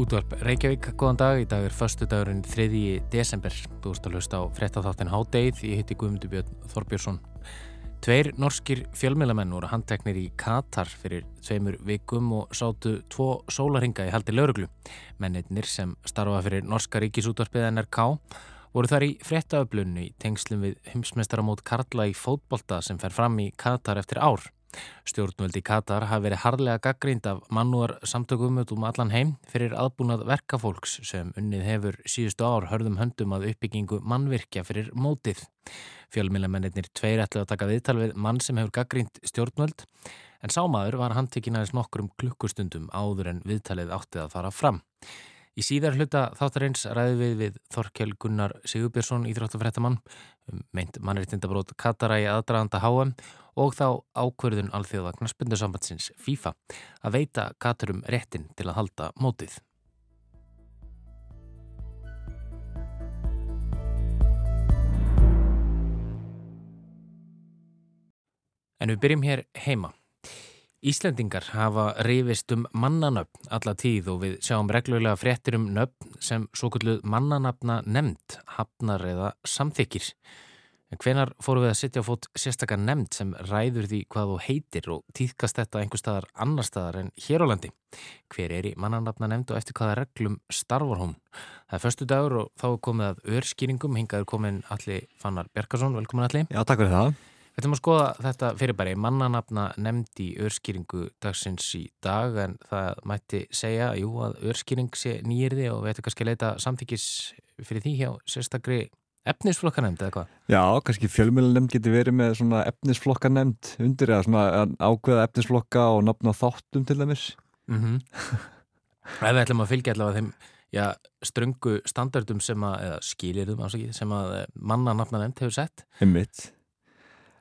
Útvarp Reykjavík, góðan dag. Í dag er förstu dagurinn 3. desember. Þú ert að hlusta á frettatháttin Hádeið. Ég heiti Guðmundur Björn Þorbjörnsson. Tveir norskir fjölmjölamenn voru handteknir í Katar fyrir tveimur vikum og sátu tvo sólaringa í haldi lauruglu. Mennirnir sem starfa fyrir Norska ríkisútvarpið NRK voru þar í frettaöflunni í tengslum við heimsmeistaramót Karla í fótbolta sem fer fram í Katar eftir ár. Stjórnvöldi Katar hafi verið harlega gaggrínd af mannúar samtökum um allan heim fyrir aðbúnað verkafólks sem unnið hefur síðustu ár hörðum höndum að uppbyggingu mannvirkja fyrir mótið. Fjölmjölamennir tveir ætlu að taka viðtal við mann sem hefur gaggrínd stjórnvöld en sámaður var handtekinn aðeins nokkur um klukkustundum áður en viðtalið áttið að fara fram. Í síðar hluta þáttarins ræði við við Þorkjell Gunnar Sigurbjörnsson íþróttafrættamann um meint mannreittindabrót Katara í aðdraðanda HM og þá ákverðun alþjóða knaspundursambandsins FIFA að veita Katarum réttin til að halda mótið. En við byrjum hér heima. Íslendingar hafa rifist um mannanöfn alla tíð og við sjáum reglulega fréttir um nöfn sem svo kulluð mannanöfna nefnd, hafnar eða samþykir. En hvenar fóru við að sittja á fót sérstakar nefnd sem ræður því hvað þú heitir og týðkast þetta einhver staðar annar staðar en hér á landi? Hver er í mannanöfna nefnd og eftir hvaða reglum starfar hún? Það er förstu dagur og þá er komið að örskýringum, hingaður komin Alli Fannar Bjarkarsson, velkomin Alli. Já, takk fyrir það. Við ætlum að skoða þetta fyrirbæri mannanafna nefndi örskýringu dagsins í dag en það mætti segja jú, að örskýring sé nýjirði og við ættum kannski að leita samþykis fyrir því hjá sérstakri efnisflokkanemnd eða hvað? Já, kannski fjölmjölunemnd getur verið með svona efnisflokkanemnd undir eða svona ákveða efnisflokka og nafna þáttum til dæmis. Mm -hmm. Ef við ætlum að fylgja allavega þeim já, ströngu standardum sem að, eða skilirðum ásaki, sem að mannanafna nefnd hefur sett. Einmitt.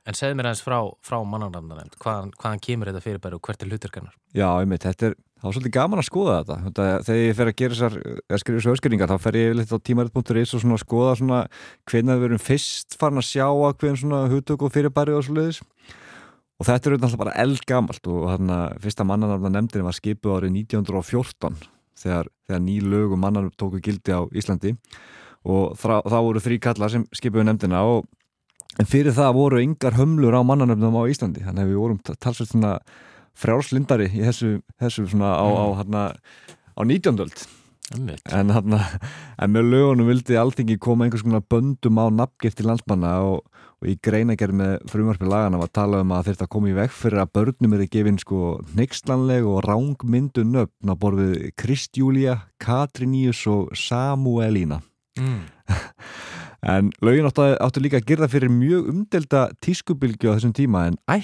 En segð mér aðeins frá, frá mannarnafnanemnd, hvaðan, hvaðan kemur þetta fyrirbæri og hvert er hluturkannar? Já, einmitt, þetta er, það var svolítið gaman að skoða þetta. Þegar ég fer að gera þessar, að skrifa þessu öskringar, þá fer ég litt á tímarit.is og svona að skoða svona hvernig við verum fyrst farin að sjá að hvernig svona hutök og fyrirbæri og svoleiðis. Og þetta er auðvitað bara eldgamalt og þarna fyrsta mannarnafnanemndin var skipuð árið 1914 þegar, þegar ný lög og mannar tóku gildi á Íslandi og þá voru þrý kallar sem skipuðu nefndina og En fyrir það voru yngar hömlur á mannanöfnum á Íslandi, þannig að við vorum talsveit svona frjálslindari í þessu, þessu svona á, á, hana, á 19. öld. En, hana, en með lögunum vildi alltingi koma einhvers konar böndum á nafngifti landsmanna og, og í greinagerð með frumarfið lagana var talað um að þetta komi í veg fyrir að börnum er gefinn sko neykslanleg og rángmyndu nöfn á borfið Kristjúlia, Katriníus og Samuelína. Mm. En lögin áttu, áttu líka að gerða fyrir mjög umdelda tískubilgju á þessum tíma en já,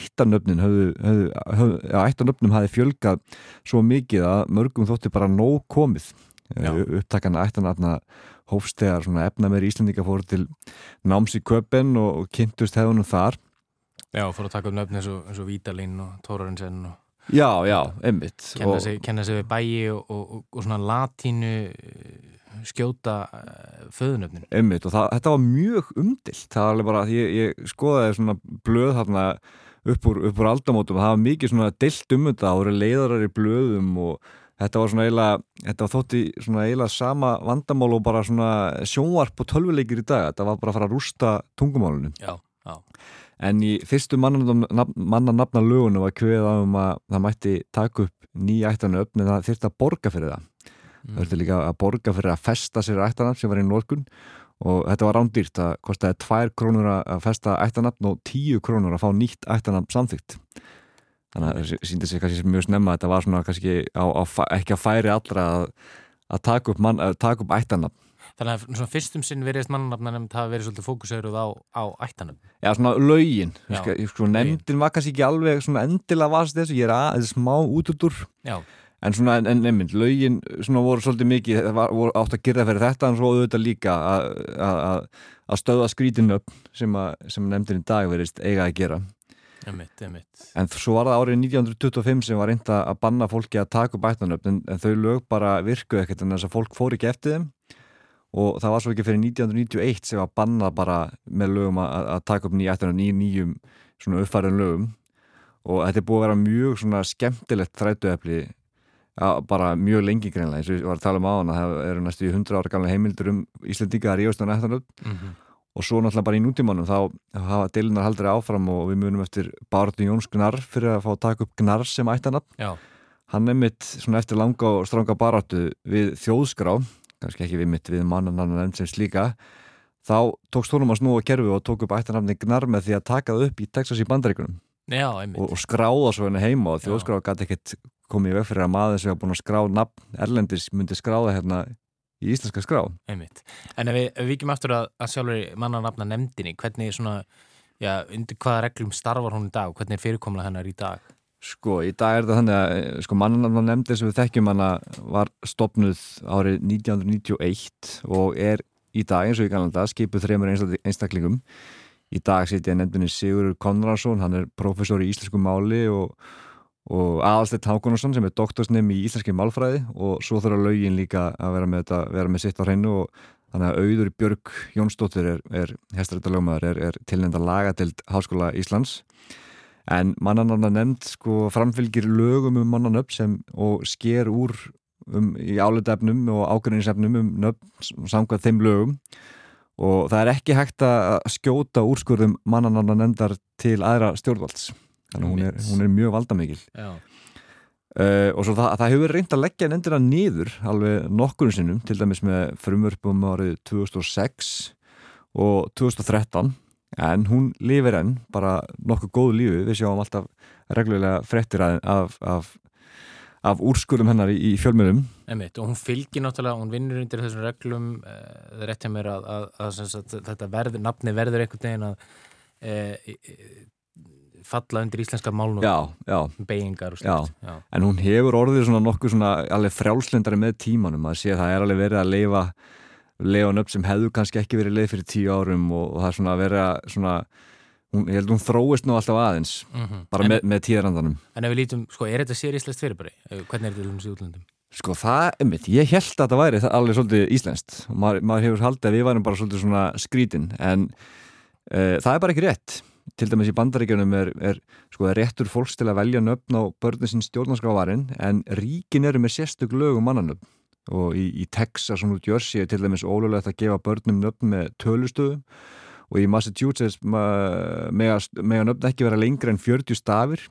ættanöfnum hafi fjölgað svo mikið að mörgum þótti bara nóg komið. Upptakana ættanöfna hófstegar efna meir Íslandika fór til náms í köpen og, og kynntust hefðunum þar. Já, fór að taka um nöfni eins og, og Vítalín og Tórarinsen og... Já, já, einmitt. Kenna sig, kenna sig við bæi og, og svona latínu skjóta föðunöfninu. Einmitt og það, þetta var mjög umdilt. Það var alveg bara, ég, ég skoðaði svona blöð þarna upp úr, úr aldamótum og það var mikið svona dilt um þetta, það voru leiðarar í blöðum og þetta var svona eiginlega, þetta var þótti svona eiginlega sama vandamál og bara svona sjónvarp og tölvuleikir í dag. Þetta var bara að fara að rústa tungumálunum. Já, já. En í fyrstu mannanabna lögunum var kveðið á um að það mætti taka upp upp en það þurfti að borga fyrir það. Mm. Þurfti líka að borga fyrir að festa sér ættanafn sem var í norkun og þetta var rándýrt. Það kostiði 2 krónur að festa ættanafn og 10 krónur að fá nýtt ættanafn samþygt. Þannig að það síndi sig kannski mjög snemma þetta var svona kannski á, á, ekki að færi allra að, að taka upp, upp ættanafn. Þannig að fyrstum sinn veriðist mannanafna nefnd hafa verið svolítið fókusauðuð á, á ættanum. Já, svona lögin. Sko, nefndin var kannski ekki alveg endilega vast þessu, ég er að, þetta er smá útudur. Já. En svona, en nefnd, lögin svona voru svolítið mikið, það var, voru átt að gera fyrir þetta en svo auðvitað líka að stöða skrítinu upp sem, sem nefndin í dag verist eiga að gera. Emitt, emitt. En svo var það árið 1925 sem var reynda að banna fólki að taka upp ættanöfn en, en þau lög bara virkuð ekkert en þess að fólk fór ekki eftir þeim og það var svo ekki fyrir 1991 sem var bannað bara með lögum að, að taka upp nýja í nýjum svona uppfæðan lögum og þetta er búið að vera mjög svona skemmtilegt þrætuefli Já, bara mjög lengi greinlega eins og ég var að tala um á hann að það eru næstu 100 ára gamla heimildur um Íslandíka að ríðast á nættanöfn mm -hmm. og svo náttúrulega bara í nútímanum þá hafa deilunar haldri áfram og við munum eftir Bárður Jóns Gnar fyrir að fá að taka upp Gnar sem ættanöfn hann er mitt svona eftir langa og stranga baráttu við þjóðskrá kannski ekki við mitt við mannanannan enn sem slíka þá tókst honum að snúa kerfi og tók upp ættanöfni Gnar með því að taka það upp í Texas í bandaríkunum Já, og, og skráða svo henni heima og þjóðskráða gæti ekkert komið í veg fyrir að maður sem hefur búin að skrá nafn erlendis myndi skráða hérna í íslenska skrá Einmitt. En ef við, ef við ekki með aftur að, að sjálfur mannanafna nefndinni, hvernig svona já, undir hvaða reglum starfar hún í dag og hvernig er fyrirkomla hennar í dag? Sko, í dag er þetta þannig að sko, mannanafna nefndin sem við þekkjum hana var stopnuð árið 1991 og er í dag eins og í kannanda skipuð þreymur einstaklingum í dag setja nefndinni Sigurur Konradsson, hann er professor í íslensku máli og og Aðalsteit Hákonarsson sem er doktorsnefn í Íslenski málfræði og svo þurfa lögin líka að vera með, þetta, vera með sitt á hreinu og þannig að auður Björg Jónsdóttir er, er hestarættalögmaður, er, er tilnenda lagatild Háskóla Íslands. En mannanarna nefnd sko framfylgir lögum um mannanöfn sem og sker úr um, í álutefnum og ákveðinsefnum um nöfn samkvæð þeim lögum. Og það er ekki hægt að skjóta úrskurðum mannanarna nefndar til aðra stjórnvalds þannig hún er, hún er mjög valdamikil. Uh, og svo það, það hefur reynd að leggja nefndina nýður alveg nokkurnu sinnum, til dæmis með frumvörpum árið 2006 og 2013 en hún lifir enn, bara nokkuð góðu lífi, við sjáum alltaf reglulega frettir af, af, af úrskurum hennar í, í fjölmjölum og hún fylgir náttúrulega, hún vinnur undir þessum reglum, það er rétt hjá mér að, að, að, að þetta verður, nafni verður einhvern veginn að uh, falla undir íslenska málnum beigingar og slikt en hún hefur orðið svona nokkuð svona alveg frjálslendari með tímanum að sé að það er alveg verið að leifa leiðan upp sem hefðu kannski ekki verið leið fyrir tíu árum og, og það er svona að vera svona, hún, ég held að hún þróist nú alltaf aðeins mm -hmm. bara en, með, með tíðarandanum En ef við lítum, sko, er þetta sér íslenskt fyrirbæri? Hvernig er þetta um þessu útlöndum? Sko það, einmitt, ég held að það væri alveg svolítið íslenskt og maður, maður hefur haldið að við værum bara svolítið svona skrítin en uh, það er bara ekki rétt til dæmis í bandaríkjunum er, er sko, réttur fólks til að velja nöfn á börnum sin stjórnarskrávarinn en ríkin eru með sérstök lög um mannanöfn. Og í, í Texas og New Jersey er til dæmis ólulegt að gefa börnum nöfn með tölustöðum. Og í Massachusetts með að nöfn ekki vera lengri en 40 stafir.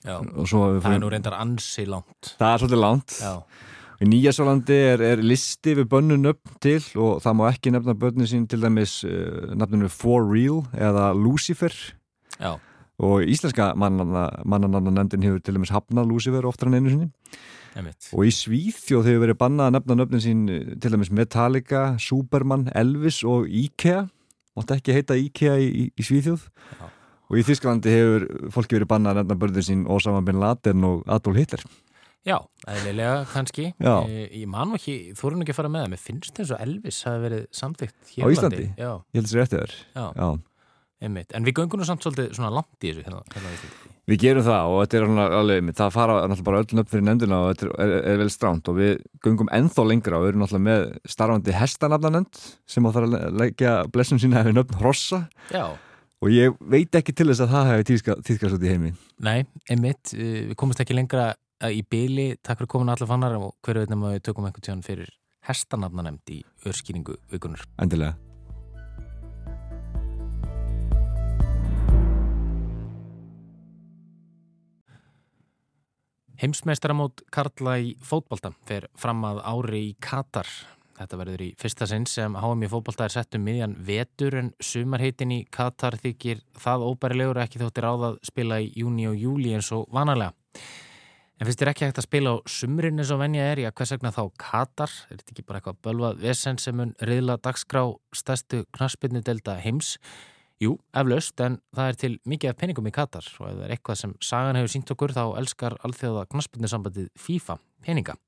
Já, það er nú reyndar ansi langt. Það er svolítið langt. Já Í Nýjasólandi er, er listi við bönnun upp til og það má ekki nefna bönnu sín til dæmis uh, nefninu For Real eða Lucifer Já. og íslenska mannananna nefndin hefur til dæmis hafnað Lucifer oftar en einu sinni Einmitt. og í Svíþjóð hefur verið bannað að nefna nöfnin sín uh, til dæmis Metallica, Superman, Elvis og IKEA mátt ekki heita IKEA í, í, í Svíþjóð Já. og í Þísklandi hefur fólki verið bannað að nefna börnun sín Osama Bin Laden og Adolf Hitler Já, eðlilega kannski. Já. Ég, man ekki, þú erum ekki að fara með það. Mér finnst það eins og Elvis hafi verið samþygt á Íslandi. Já. Ég held þessi réttið þér. En við göngum nú samt svolítið svona langt í þessu hérna, hérna Við gerum það og þetta er alveg einmitt Það fara náttúrulega bara öllum upp fyrir nefndina og þetta er, er, er vel stránt og við göngum ennþá lengra og við erum náttúrulega með starfandi hestanafnanend sem á þar að leggja blessum sína hefur nöfn Rossa Já. Og ég veit ekki til þess að það hefur tíðskast út í heimi. Nei, einmitt, við komumst ekki lengra í byli, takk fyrir komin allar fannar og hverju veitum að við tökum einhvern tíðan fyrir hestanafna nefnd í örskýringu vikunar. Endilega. Heimsmeistaramót Karla í fótbolta fer fram að ári í Katar. Þetta verður í fyrsta sinn sem HM í fótbolta er sett um miðjan vetur en sumarheitin í Katar þykir það óbærilegur ekki þóttir áðað spila í júni og júli eins og vanalega. En finnst þér ekki hægt að spila á sumrin eins og venja er, já hvers vegna þá Katar? Er þetta ekki bara eitthvað bölvað vesen sem mun riðla dagskrá stærstu knaspinnu delta heims? Jú, eflaust, en það er til mikið af peningum í Katar og ef það er eitthvað sem sagan hefur sínt okkur þá elskar alþjóða knaspinnu sambandið FIFA peninga.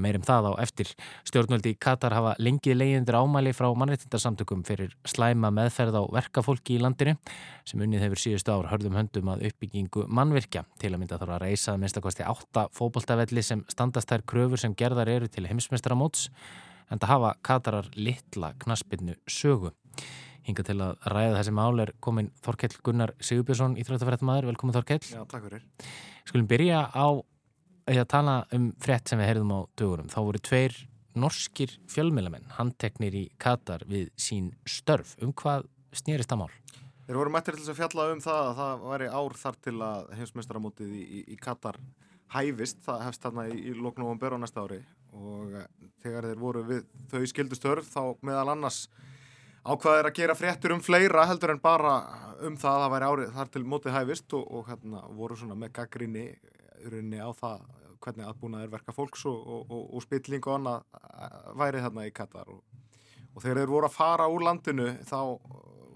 Meirum það á eftir. Stjórnvöldi Katar hafa lengið leiðindur ámæli frá mannreitindarsamtökum fyrir slæma meðferð á verkafólki í landinu sem unnið hefur síðustu ár hörðum höndum að uppbyggingu mannvirkja. Til að mynda þarf að reysa minnstakosti átta fókbaltafelli sem standast þær kröfur sem gerðar eru til heimsmeistaramóts en það hafa Katarar litla knaspinnu sögu. Hinga til að ræða þessi mál er komin Þorkell Gunnar Sigurbjörnsson, Íþróttafrættumæður. Velkomin Þorkell. Já, takk fyrir. Skulum byrja á að tala um frétt sem við heyrðum á dögurum, þá voru tveir norskir fjölmjölamenn handteknir í Katar við sín störf. Um hvað snýrist það mál? Þeir voru mættir til að fjalla um það að það væri ár þar til að heimsmeistaramótið í, í, í Katar hæfist, það hefst þarna í, í loknum bera á næsta ári og eh, þegar þeir voru við þau skildu störf þá meðal annars ákvaðir að gera fréttur um fleira heldur en bara um það að það væri árið þar til mótið hæfist og, og hérna voru svona með gaggrinni á það hvernig aðbúnaðir verka fólks og, og, og spilling og annað eh, væri þarna í Katar. Og þegar þeir voru að fara úr landinu þá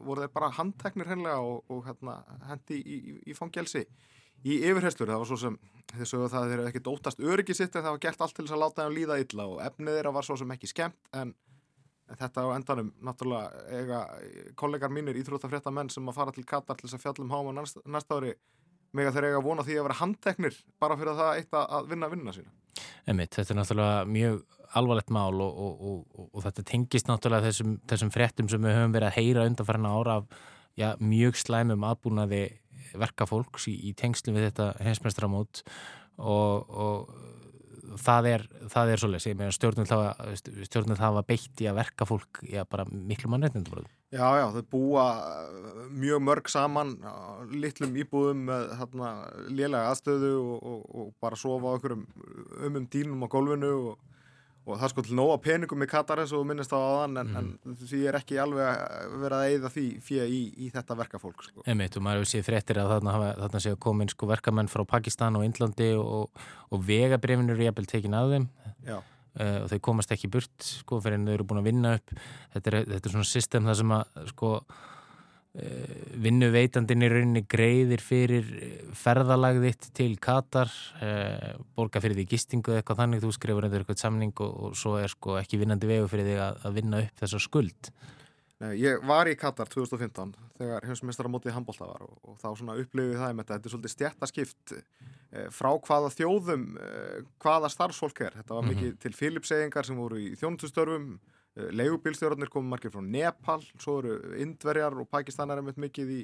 voru þeir bara handteknir hennilega og hérna hendi í, í, í fangelsi. Í yfirherslur, það var svo sem þeir sögðu það að þeir hefði ekkert óttast öryggi sitt en það var gert allt til þess að láta þeim líða illa og efnið þeirra var svo sem ekki skemmt en þetta á endanum náttúrulega kollegar mínir íþrótafrétta menn sem að fara til Katar til þess að fjallum háma næst, næsta ári með að þeir eiga vona því að vera handteknir bara fyrir það eitt að vinna vinnuna sína. Emmitt, þetta er náttúrulega mjög alvarlegt mál og, og, og, og þetta tengist náttúrulega þessum, þessum fréttum sem við höfum verið að heyra undanfærna ára af já, mjög slæmum aðbúnaði verkafólks í, í tengslu við þetta hensmestramót og það er, það er svolítið, stjórnum það var beitt í að verka fólk já, bara miklu mannreitnindum Já, já, þau búa uh, mjög mörg saman litlum íbúðum með hérna, lélega aðstöðu og, og, og bara sofa okkur um um, um dýnum á gólfinu og og það er sko til nóga peningum í Katar eins og minnist á aðan en, mm. en því er ekki alveg verið að eigða því fyrir í, í þetta verkafólk sko. Einmitt og maður hefur séð fréttir að þarna, þarna séu komin sko verkamenn frá Pakistan og Índlandi og, og vegabrefin eru jæfnvel tekin að þeim uh, og þau komast ekki burt sko fyrir en þau eru búin að vinna upp þetta er, þetta er svona system það sem að sko vinnuveitandin í rauninni greiðir fyrir eh, ferðalagðitt til Katar eh, borga fyrir því gistingu eða eitthvað þannig þú skrifur undir eitthvað samning og, og svo er sko ekki vinnandi vegu fyrir því að, að vinna upp þessa skuld Nei, Ég var í Katar 2015 þegar heimsmeistar á mótið handbólta var og, og þá svona upplifið það með þetta þetta er svolítið stjættaskipt eh, frá hvaða þjóðum eh, hvaða starfsfólk er þetta var mhm. mikið mm -hmm. til Filipsegingar sem voru í þjónutustörfum Eh, leigubílstjórnir komum margir frá Nepal, svo eru Indverjar og Pakistanar er mjög mikið í,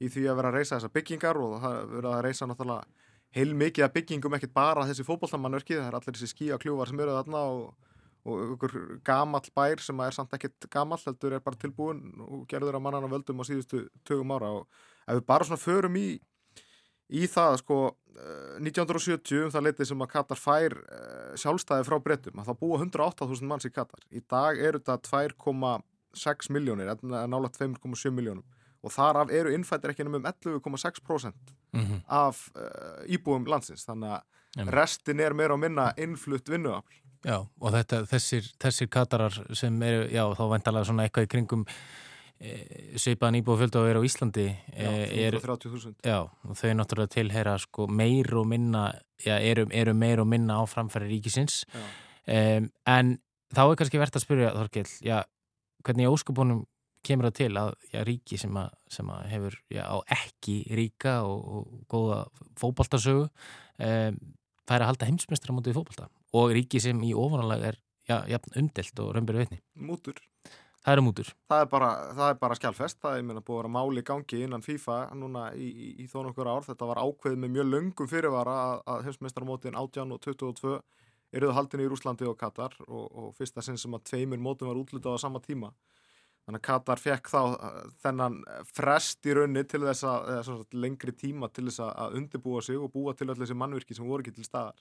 í því að vera að reysa þessar byggingar og það verður að reysa náttúrulega heil mikið að byggingum ekkert bara þessi fókbóltamannverki, það er allir þessi skíakljúvar sem eru þarna og, og ykkur gamall bær sem er samt ekkert gamall, heldur er bara tilbúin og gerður að mannana völdum á síðustu tögum ára. Og ef við bara svona förum í í það sko 1970 eh, um það letið sem að Katar fær uh, sjálfstæði frá brettum að það búa 108.000 manns í Katar í dag eru þetta 2,6 miljónir nálega 2,7 miljónum og þar af eru innfættir ekki um 11,6% mm -hmm. af uh, íbúum landsins þannig að -hmm. restin er meira og minna innflutt vinnuafl Já og þetta, þessir, þessir Katarar sem eru, já þá væntalega svona eitthvað í kringum Eh, svipaðan íbúið að vera á Íslandi Já, 430.000 eh, Já, og þau náttúrulega tilheyra sko, meir og minna já, eru, eru meir og minna á framfæri ríkisins. Um, en þá er kannski verðt að spyrja Þorkell, já, hvernig óskupunum kemur það til að ríki sem, að, sem að hefur á ekki ríka og, og góða fókbaltasögu um, það er að halda heimsmestrar mútið fókbalta og ríki sem í ofanlega er umdelt og römbur veitni Mútur Það eru mútur. Það er bara, bara skjálfest, það er meina, búið að vera máli gangi innan FIFA núna í, í, í þó nokkur ár. Þetta var ákveð með mjög löngum fyrirvara að, að heimsmeistarmótin 18 og 22 eruðu haldinni í Rúslandi og Katar og, og fyrsta sinn sem að tveimur mótum var útlutað á sama tíma. Þannig að Katar fekk þá þennan frest í raunni til þess að, eða svona lengri tíma til þess að undirbúa sig og búa til öll þessi mannvirki sem voru ekki til staðar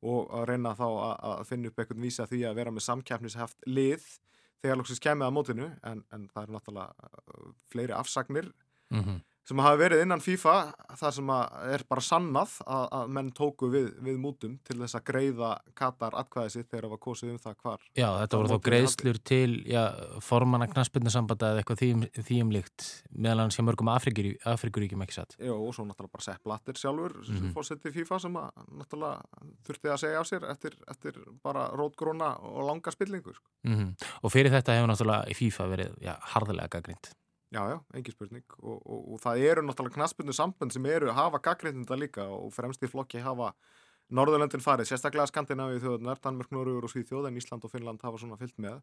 og að reyna þá að, að finna upp eitthvað vísa því að vera með samkjæfnisheft lið þegar lóksins kemið að mótinu en, en það eru náttúrulega uh, fleiri afsagnir mm -hmm. Sem hafa verið innan FIFA það sem er bara sannað að, að menn tóku við, við mútum til þess að greiða Katar atkvæðið sitt þegar það var kosið um það hvar Já, þetta voru þá greiðslur til já, formanna knastbyrnusambanda eða eitthvað þýjum, þýjumlíkt meðal hans hjá mörgum Afrikuríkjum ekki satt Já, og svo náttúrulega bara Sepp Blatter sjálfur mm -hmm. fórsetið FIFA sem að náttúrulega þurfti að segja á sér eftir, eftir bara rótgróna og langa spillingu sko. mm -hmm. Og fyrir þetta hefur náttúrulega FIFA verið já, harðilega gaggrind Já, já, engi spurning. Og, og, og það eru náttúrulega knaspinu sambund sem eru að hafa gaggrinda líka og fremst í flokki hafa Norðurlöndin farið, sérstaklega Skandinavíu þjóðunar, Danmörk, Norður og Svíþjóð en Ísland og Finnland hafa svona fyllt með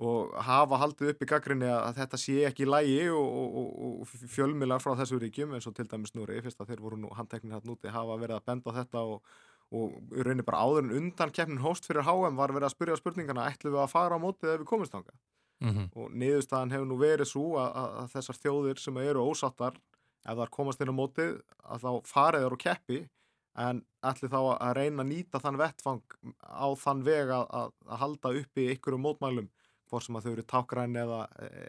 og hafa haldið upp í gaggrinni að þetta sé ekki lægi og, og fjölmilar frá þessu ríkjum eins og til dæmis Núri, fyrst að þeir voru nú handteknir hægt núti, hafa verið að benda þetta og rauninni bara áður en undan keppnin hóst fyrir HM var verið að spyrja spurningana ætlum við að fara á mótið ef við komumst ánga mm -hmm. og niðurstaðan hefur nú verið svo að, að, að þessar þjóðir sem eru ósattar ef það er komast inn á mótið að þá fariður og keppi en ætli þá að reyna að nýta þann vettfang á þann veg að, að halda uppi ykkur um mótmælum hvort sem að þau eru tákgræn eða,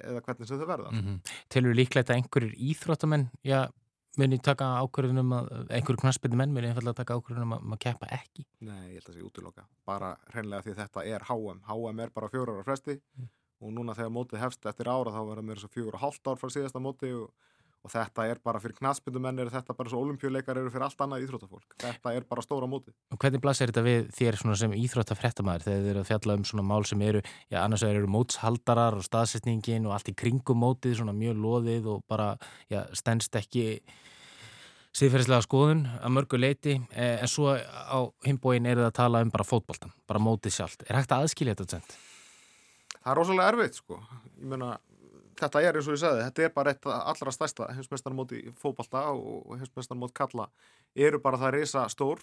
eða hvernig sem þau verða mm -hmm. Telur líklegt að einhverjir íþróttamenn já, muni taka ákvörðunum að einhverju knaspinu menn muni einfallega taka ákvörðunum að maður keppa ekki? Nei, ég held að það sé útloka bara hreinlega því þetta er HM HM er bara fjórar á fresti mm. Og núna þegar mótið hefst eftir ára þá verður mér svo fjóra og hálft ár frá síðasta móti og og þetta er bara fyrir knaspindumenn er þetta bara svo olimpíuleikar eru fyrir allt annað íþróttafólk. Þetta er bara stóra móti og Hvernig blasir þetta við þér sem íþróttafrettamæður þegar þið eru að fjalla um svona mál sem eru já, annars eru mótshaldarar og staðsetningin og allt í kringum mótið svona mjög loðið og bara já, stennst ekki síðferðislega skoðun að mörgu leiti eh, en svo á himbóin er það að tala um bara fótboltan, bara mótið sjálft. Er hægt að aðskilja þetta sent? Það er rosalega erfitt sko. Ég meina þetta er eins og ég sagði, þetta er bara eitt allra stærsta heimsmeistarmóti fókbalta og heimsmeistarmóti kalla eru bara það reysa stór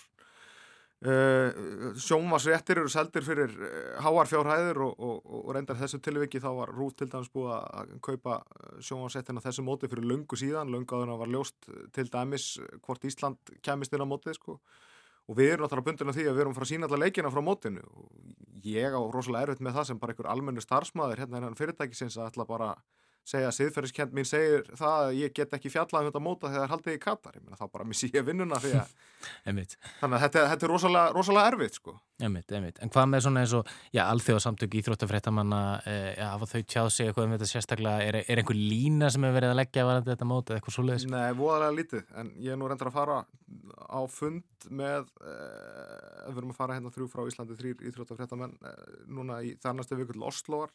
uh, sjónvarsréttir eru seldir fyrir uh, háarfjárhæðir og, og, og reyndar þessu tilviki þá var Rút til dæmis búið að kaupa sjónvarsréttina þessu móti fyrir lungu síðan, lungu að það var ljóst til dæmis hvort Ísland kemist inn á mótið sko og við erum náttúrulega bundin af því að við erum frá sína alla leikina frá mótinu og ég á rosalega erfitt með það sem bara einhver almennu starfsmæður hérna innan fyrirtækisins að ætla bara segja að siðferðiskend mín segir það að ég get ekki fjallað um þetta móta þegar haldið í Katar ég meina þá bara missi ég vinnuna því að þannig að þetta, þetta er rosalega, rosalega erfitt sko. Einmitt, einmitt. En hvað með svona eins og já, alþjóðasamtök íþróttafréttamanna eh, hafa þau tjáð sig eitthvað um þetta sérstaklega er, er einhver lína sem hefur verið að leggja varandi þetta móta eða eitthvað svoleiðis? Nei, voðalega lítið en ég er nú reyndar að fara á fund með eh, við erum að fara hérna þrjú frá Íslandi þrýr íþróttafréttamenn eh, núna í þarnastu vikur til Osloar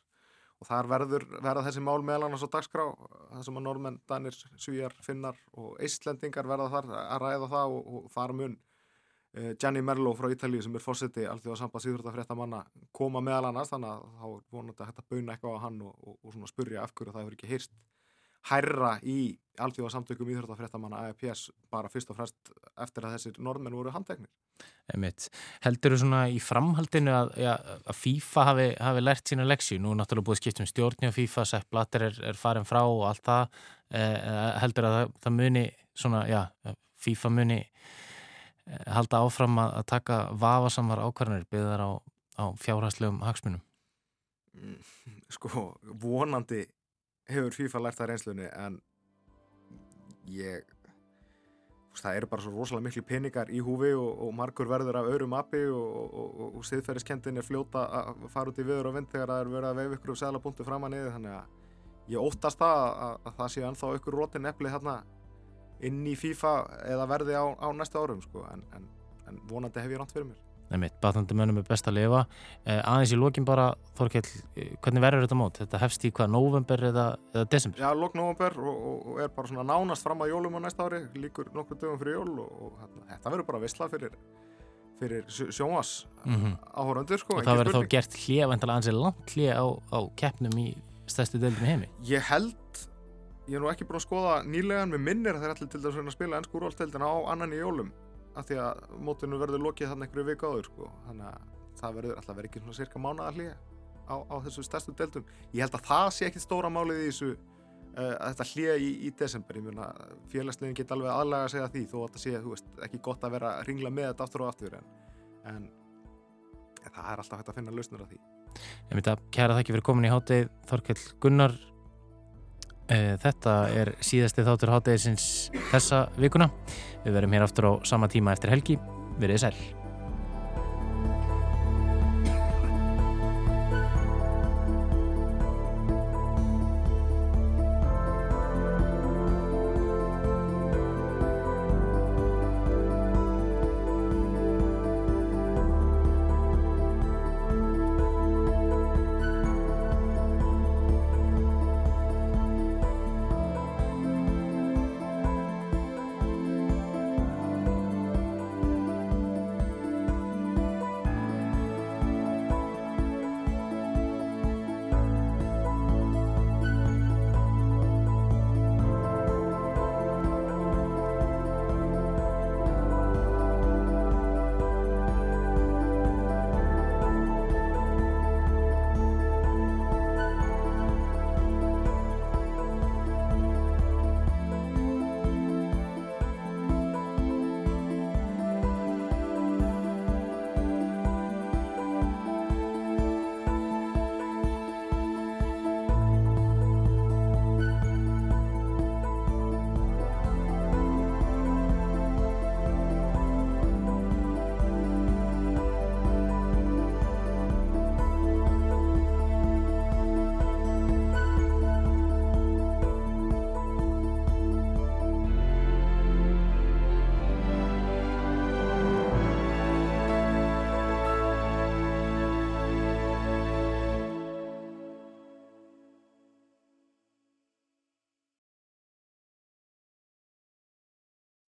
og þar verður, verða þessi mál meðal annars á dagskrá það sem að normenn, danir, svíjar, finnar og eistlendingar verða þar að ræða það og, og þar mun uh, Gianni Merlo frá Ítalíu sem er fórseti alltaf á samband síðurðafrétta manna koma meðal annars. Þannig að þá er vonandi að hætta bauna eitthvað á hann og, og, og spurja af hverju það hefur ekki heyrst hærra í alltaf samtökum íþróttafréttamanna AFPS bara fyrst og fremst eftir að þessir norðmenn voru handtegnir. Heldur þú svona í framhaldinu að, ja, að FIFA hafi, hafi lært sína leksju? Nú er náttúrulega búið skipt um stjórni á FIFA, Sepp Blatter er, er farin frá og allt það. Eh, heldur að það, það muni, svona, já, FIFA muni eh, halda áfram að, taka vafasamar ákvarðanir byggðar á, á fjárhæslegum hagsmunum? Mm, sko, vonandi hefur FIFA lært það reynslunni en ég það eru bara svo rosalega miklu peningar í húfi og, og margur verður af öru mappi og, og, og siðferðiskendin er fljóta að fara út í viður og vind þegar það er verið að veif ykkur og segla punktu fram að niður þannig að ég óttast það að, að það sé ennþá ykkur rótin eppli hérna inn í FIFA eða verði á, á næsta árum sko en, en, en vonandi hef ég ránt fyrir mér Batandi mönnum er best að lifa eh, aðeins í lókin bara, Þorkell eh, hvernig verður þetta mót? Þetta hefst í hvað, november eða, eða desember? Já, lók november og, og, er bara svona nánast fram að jólum á næsta ári, líkur nokkur dögum fyrir jól og, og hérna, þetta verður bara vissla fyrir, fyrir sjónvas mm -hmm. áhöröndur sko, Og það verður þá gert hlið, vantilega ansið langt hlið á, á keppnum í stærstu deildum heimi? Ég held ég er nú ekki búin að skoða nýlegan með minnir þeir ætli til þess að spila ennsku rólteildina á annan í jólum af því að mótunum verður lokið þannig einhverju vika áður sko. þannig að það verður alltaf verið ekki svona cirka mánuða hlýja á, á þessu stærstu deltum ég held að það sé ekki stóra málið í þessu uh, þetta hlýja í, í desember. Félagslegin get alveg aðlaga að segja því þó að þetta sé, veist, ekki gott að vera að ringla með þetta aftur og aftur en, en það er alltaf hægt að finna lausnur af því. Ég myndi að kæra það ekki fyrir komin í hátið Þorkell Gunnar þetta er síðasti þáttur hátæðisins þessa vikuna. Við verum hér aftur á sama tíma eftir helgi. Verðið sæl.